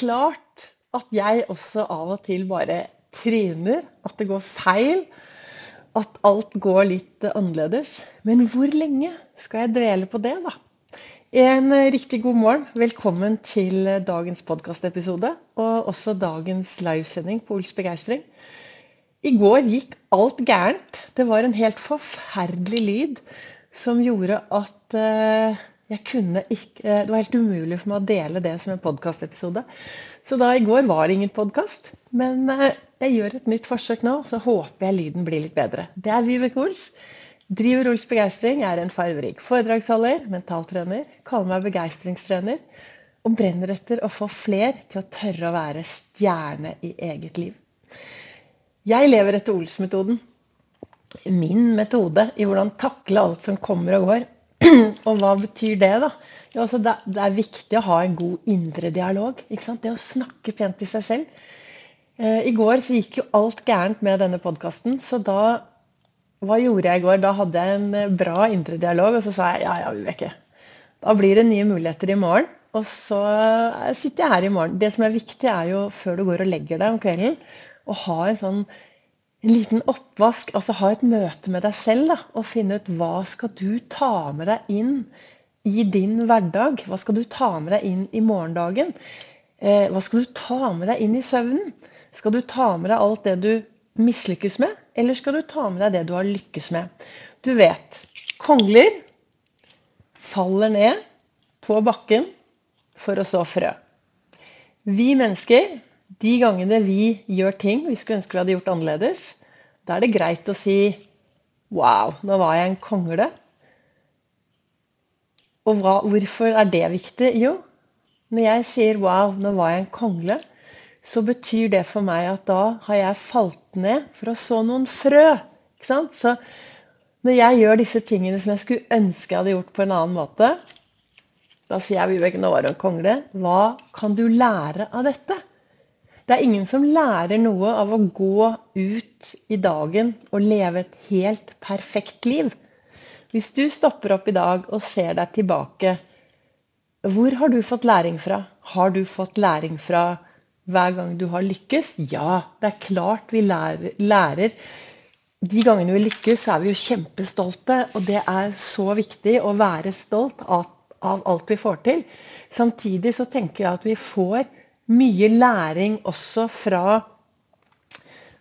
klart at jeg også av og til bare tryner, at det går feil, at alt går litt annerledes. Men hvor lenge skal jeg dvele på det, da? En riktig god morgen. Velkommen til dagens podkastepisode, og også dagens livesending på Ols begeistring. I går gikk alt gærent. Det var en helt forferdelig lyd som gjorde at eh, ikke eh, Det var helt umulig for meg å dele det som en podkastepisode. Så da i går var det ingen podkast. Men eh, jeg gjør et nytt forsøk nå, så håper jeg lyden blir litt bedre. Det er Vibeke Ols. Driver Ols Begeistring, er en fargerik foredragsholder, mentaltrener, kaller meg begeistringstrener og brenner etter å få fler til å tørre å være stjerne i eget liv. Jeg lever etter Ols-metoden. Min metode i hvordan takle alt som kommer og går. Og hva betyr det, da? Jo, altså det, er viktig å ha en god indre dialog. Det å snakke pent til seg selv. Eh, I går så gikk jo alt gærent med denne podkasten, så da Hva gjorde jeg i går? Da hadde jeg en bra indre dialog, og så sa jeg ja, ja, Vibeke. Da blir det nye muligheter i morgen. Og så eh, sitter jeg her i morgen. Det som er viktig, er jo før du går og legger deg om kvelden, å ha en sånn en liten oppvask, altså ha et møte med deg selv da, og finne ut hva skal du ta med deg inn i din hverdag. Hva skal du ta med deg inn i morgendagen? Eh, hva skal du ta med deg inn i søvnen? Skal du ta med deg alt det du mislykkes med, eller skal du ta med deg det du har lykkes med? Du vet, kongler faller ned på bakken for å så frø. Vi mennesker de gangene vi gjør ting vi skulle ønske vi hadde gjort annerledes, da er det greit å si Wow, nå var jeg en kongle. Og hva, hvorfor er det viktig? Jo, når jeg sier 'wow, nå var jeg en kongle', så betyr det for meg at da har jeg falt ned for å så noen frø. Så når jeg gjør disse tingene som jeg skulle ønske jeg hadde gjort på en annen måte, da sier jeg Vibeke, nå var du en kongle. Hva kan du lære av dette? Det er ingen som lærer noe av å gå ut i dagen og leve et helt perfekt liv. Hvis du stopper opp i dag og ser deg tilbake, hvor har du fått læring fra? Har du fått læring fra hver gang du har lykkes? Ja, det er klart vi lærer. De gangene vi lykkes, så er vi jo kjempestolte, og det er så viktig å være stolt av, av alt vi får til. Samtidig så tenker jeg at vi får mye læring også fra,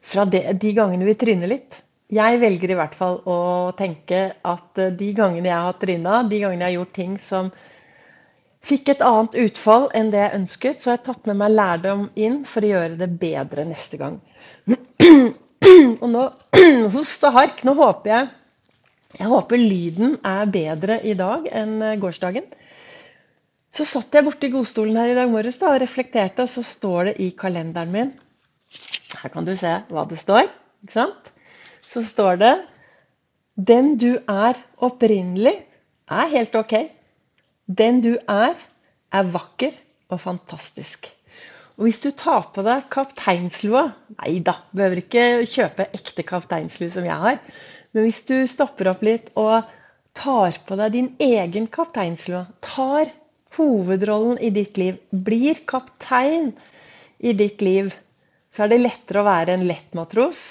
fra det, de gangene vi tryner litt. Jeg velger i hvert fall å tenke at de gangene jeg har tryna, de gangene jeg har gjort ting som fikk et annet utfall enn det jeg ønsket, så har jeg tatt med meg lærdom inn for å gjøre det bedre neste gang. Og nå Host og hark. Nå håper jeg Jeg håper lyden er bedre i dag enn gårsdagen. Så satt jeg borti godstolen her i dag morges da, og reflekterte, og så står det i kalenderen min Her kan du se hva det står. ikke sant? Så står det Den du er opprinnelig, er helt ok. Den du er, er vakker og fantastisk. Og hvis du tar på deg kapteinslua Nei da, behøver ikke kjøpe ekte kapteinslue som jeg har. Men hvis du stopper opp litt og tar på deg din egen kapteinslue, tar hovedrollen i ditt liv, blir kaptein i ditt liv, så er det lettere å være en lett matros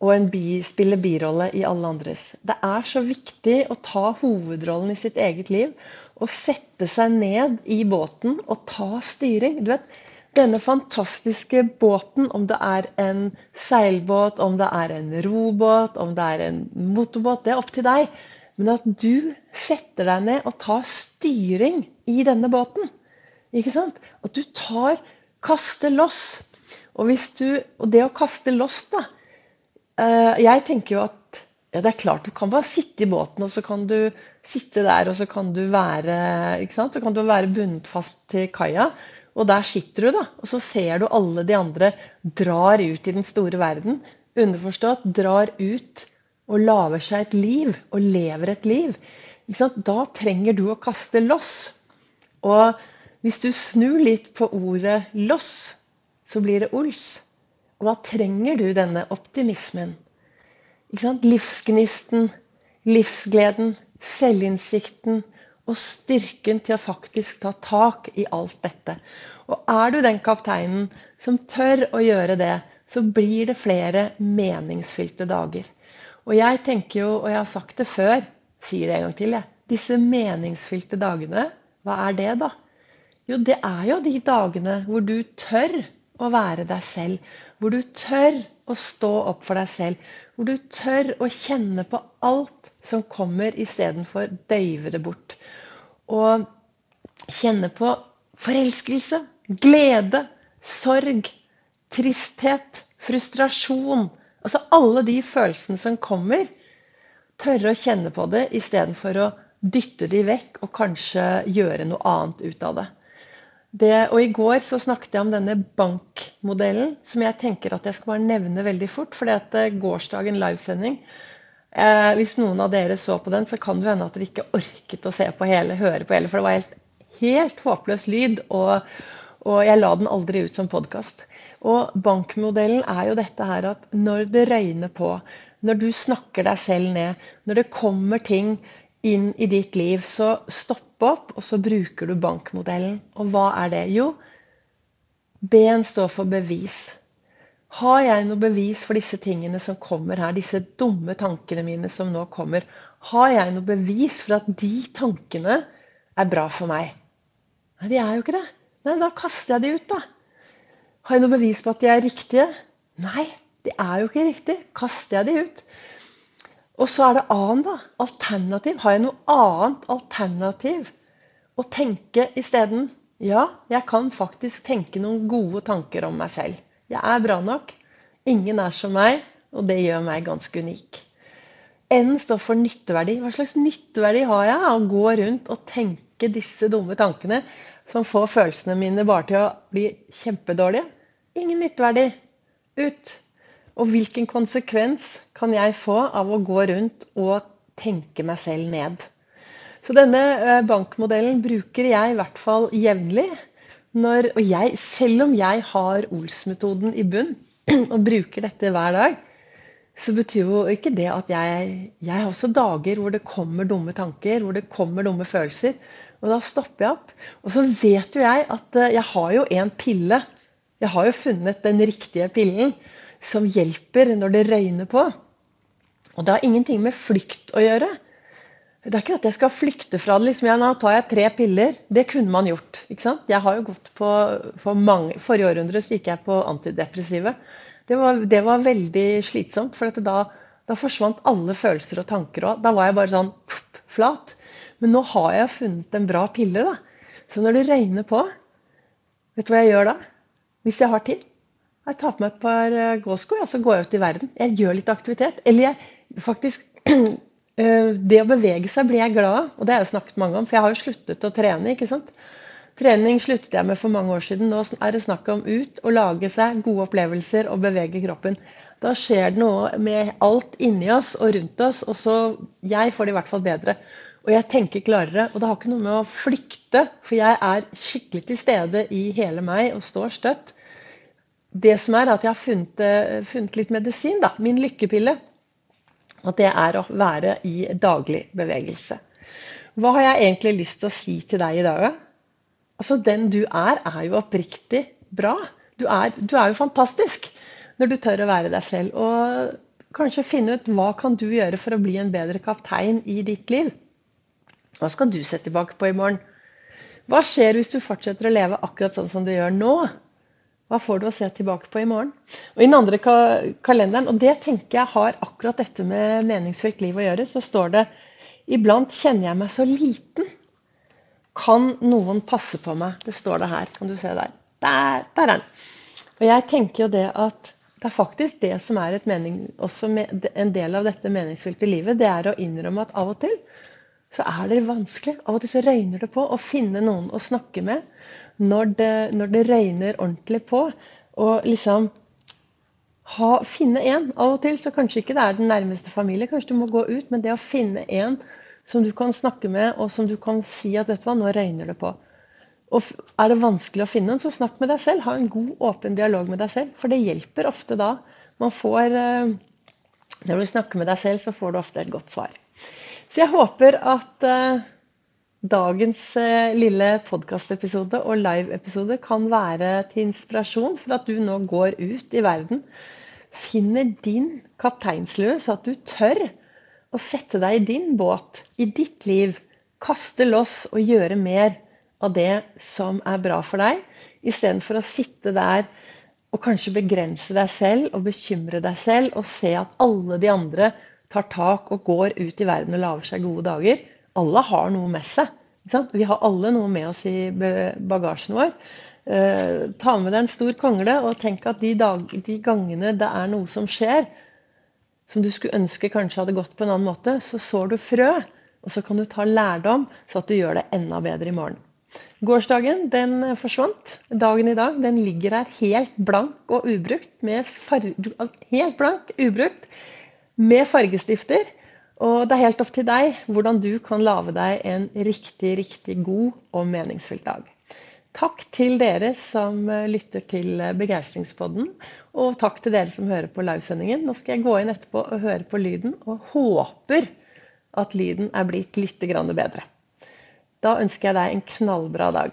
og bi, spille birolle i alle andres. Det er så viktig å ta hovedrollen i sitt eget liv og sette seg ned i båten og ta styring. Du vet, denne fantastiske båten, om det er en seilbåt, om det er en robåt, om det er en motorbåt, det er opp til deg. Men at du setter deg ned og tar styring i denne båten. Ikke sant? At du tar Kaster loss. Og, du, og det å kaste loss, da eh, Jeg tenker jo at ja, det er klart du kan bare sitte i båten, og så kan du sitte der, og så kan du være ikke sant? Så kan du være bundet fast til kaia. Og der sitter du, da. Og så ser du alle de andre drar ut i den store verden. Underforstått drar ut og lager seg et liv og lever et liv, da trenger du å kaste loss. Og hvis du snur litt på ordet 'loss', så blir det 'ols'. Og da trenger du denne optimismen. Livsgnisten, livsgleden, selvinnsikten og styrken til å faktisk ta tak i alt dette. Og er du den kapteinen som tør å gjøre det, så blir det flere meningsfylte dager. Og jeg tenker jo, og jeg har sagt det før, sier det en gang til, jeg. Disse meningsfylte dagene, hva er det, da? Jo, det er jo de dagene hvor du tør å være deg selv. Hvor du tør å stå opp for deg selv. Hvor du tør å kjenne på alt som kommer, istedenfor døyve det bort. Og kjenne på forelskelse, glede, sorg, tristhet, frustrasjon. Altså alle de følelsene som kommer. Tørre å kjenne på det istedenfor å dytte de vekk og kanskje gjøre noe annet ut av det. det. og I går så snakket jeg om denne bankmodellen, som jeg tenker at jeg skal bare nevne veldig fort. For det er gårsdagen livesending eh, Hvis noen av dere så på den, så kan det hende at dere ikke orket å se på hele, høre på hele. For det var helt, helt håpløs lyd, og, og jeg la den aldri ut som podkast. Og bankmodellen er jo dette her at når det røyner på, når du snakker deg selv ned, når det kommer ting inn i ditt liv, så stopp opp, og så bruker du bankmodellen. Og hva er det? Jo, B-en står for bevis. Har jeg noe bevis for disse tingene som kommer her, disse dumme tankene mine som nå kommer? Har jeg noe bevis for at de tankene er bra for meg? Nei, de er jo ikke det. Nei, da kaster jeg de ut, da. Har jeg noe bevis på at de er riktige? Nei, de er jo ikke riktige. Kaster jeg de ut? Og så er det annen, da. Alternativ. Har jeg noe annet alternativ å tenke isteden? Ja, jeg kan faktisk tenke noen gode tanker om meg selv. Jeg er bra nok. Ingen er som meg, og det gjør meg ganske unik. N står for nytteverdi. Hva slags nytteverdi har jeg av å gå rundt og tenke disse dumme tankene som får følelsene mine bare til å bli kjempedårlige. Ingen nytteverdi. Ut. Og hvilken konsekvens kan jeg få av å gå rundt og tenke meg selv ned? Så denne eh, bankmodellen bruker jeg i hvert fall jevnlig. og jeg, selv om jeg har Ols-metoden i bunn og bruker dette hver dag, så betyr jo ikke det at jeg Jeg har også dager hvor det kommer dumme tanker, hvor det kommer dumme følelser. Og da stopper jeg opp. Og så vet jo jeg at eh, jeg har jo en pille. Jeg har jo funnet den riktige pillen som hjelper når det røyner på. Og det har ingenting med flykt å gjøre. Det er ikke at jeg skal flykte fra det. liksom, ja, Nå tar jeg tre piller. Det kunne man gjort. Jeg har jo gått på, for mange, Forrige århundre så gikk jeg på antidepressive. Det var, det var veldig slitsomt, for da, da, forsvant alle følelser og tanker. òg. da var jeg bare sånn pff, flat. Men nå har jeg funnet en bra pille. da. Så når det regner på, vet du hva jeg gjør da? Hvis jeg har tid? Jeg tar på meg et par eh, gåsko og så går jeg ut i verden. Jeg gjør litt aktivitet. Eller jeg faktisk eh, Det å bevege seg blir jeg glad av. Og det har jeg jo snakket mange om, for jeg har jo sluttet å trene. ikke sant? Trening sluttet jeg med for mange år siden. Nå er det snakk om ut og lage seg gode opplevelser og bevege kroppen. Da skjer det noe med alt inni oss og rundt oss, og så jeg får det i hvert fall bedre. Og jeg tenker klarere. Og det har ikke noe med å flykte, for jeg er skikkelig til stede i hele meg og står støtt. Det som er at jeg har funnet, eh, funnet litt medisin, da. Min lykkepille. At det er å være i daglig bevegelse. Hva har jeg egentlig lyst til å si til deg i dag? Altså, Den du er, er jo oppriktig bra. Du er, du er jo fantastisk når du tør å være deg selv. Og kanskje finne ut hva kan du gjøre for å bli en bedre kaptein i ditt liv. Hva skal du se tilbake på i morgen? Hva skjer hvis du fortsetter å leve akkurat sånn som du gjør nå? Hva får du å se tilbake på i morgen? Og I den andre ka kalenderen, og det tenker jeg har akkurat dette med meningsfylt liv å gjøre, så står det Iblant kjenner jeg meg så liten. Kan noen passe på meg? Det står det her. Kan du se der? Der, der er den. Og jeg tenker jo det at det er faktisk det som er mening, en del av dette meningsfylte livet. Det er å innrømme at av og til så er det vanskelig. Av og til så røyner det på å finne noen å snakke med når det, når det røyner ordentlig på. Og liksom ha, finne en. Av og til så kanskje ikke det er den nærmeste familie, kanskje du må gå ut, men det å finne en som du kan snakke med, og som du kan si at vet du hva, nå røyner det på. Og Er det vanskelig å finne en, så snakk med deg selv. Ha en god, åpen dialog med deg selv. For det hjelper ofte da. Man får, eh, Når du snakker med deg selv, så får du ofte et godt svar. Så jeg håper at uh, dagens eh, lille podkastepisode og live-episode kan være til inspirasjon for at du nå går ut i verden, finner din kapteinslue, så at du tør å sette deg i din båt, i ditt liv, kaste loss og gjøre mer av det som er bra for deg, istedenfor å sitte der og kanskje begrense deg selv og bekymre deg selv og se at alle de andre tar tak og går ut i verden og lager seg gode dager. Alle har noe med seg. Vi har alle noe med oss i bagasjen vår. Eh, ta med deg en stor kongle og tenk at de, dag, de, gangene det er noe som skjer, som du skulle ønske kanskje hadde gått på en annen måte, så sår du frø. Og så kan du ta lærdom, så at du gjør det enda bedre i morgen. Gårsdagen den forsvant. Dagen i dag den ligger her helt blank og ubrukt. Helt blank, ubrukt, med fargestifter. Og det er helt opp til deg hvordan du kan lage deg en riktig, riktig god og meningsfylt dag. Takk til dere som lytter til Begeistringspodden. Og takk til dere som hører på livesendingen. Nå skal jeg gå inn etterpå og høre på lyden, og håper at lyden er blitt litt bedre. Da ønsker jeg deg en knallbra dag.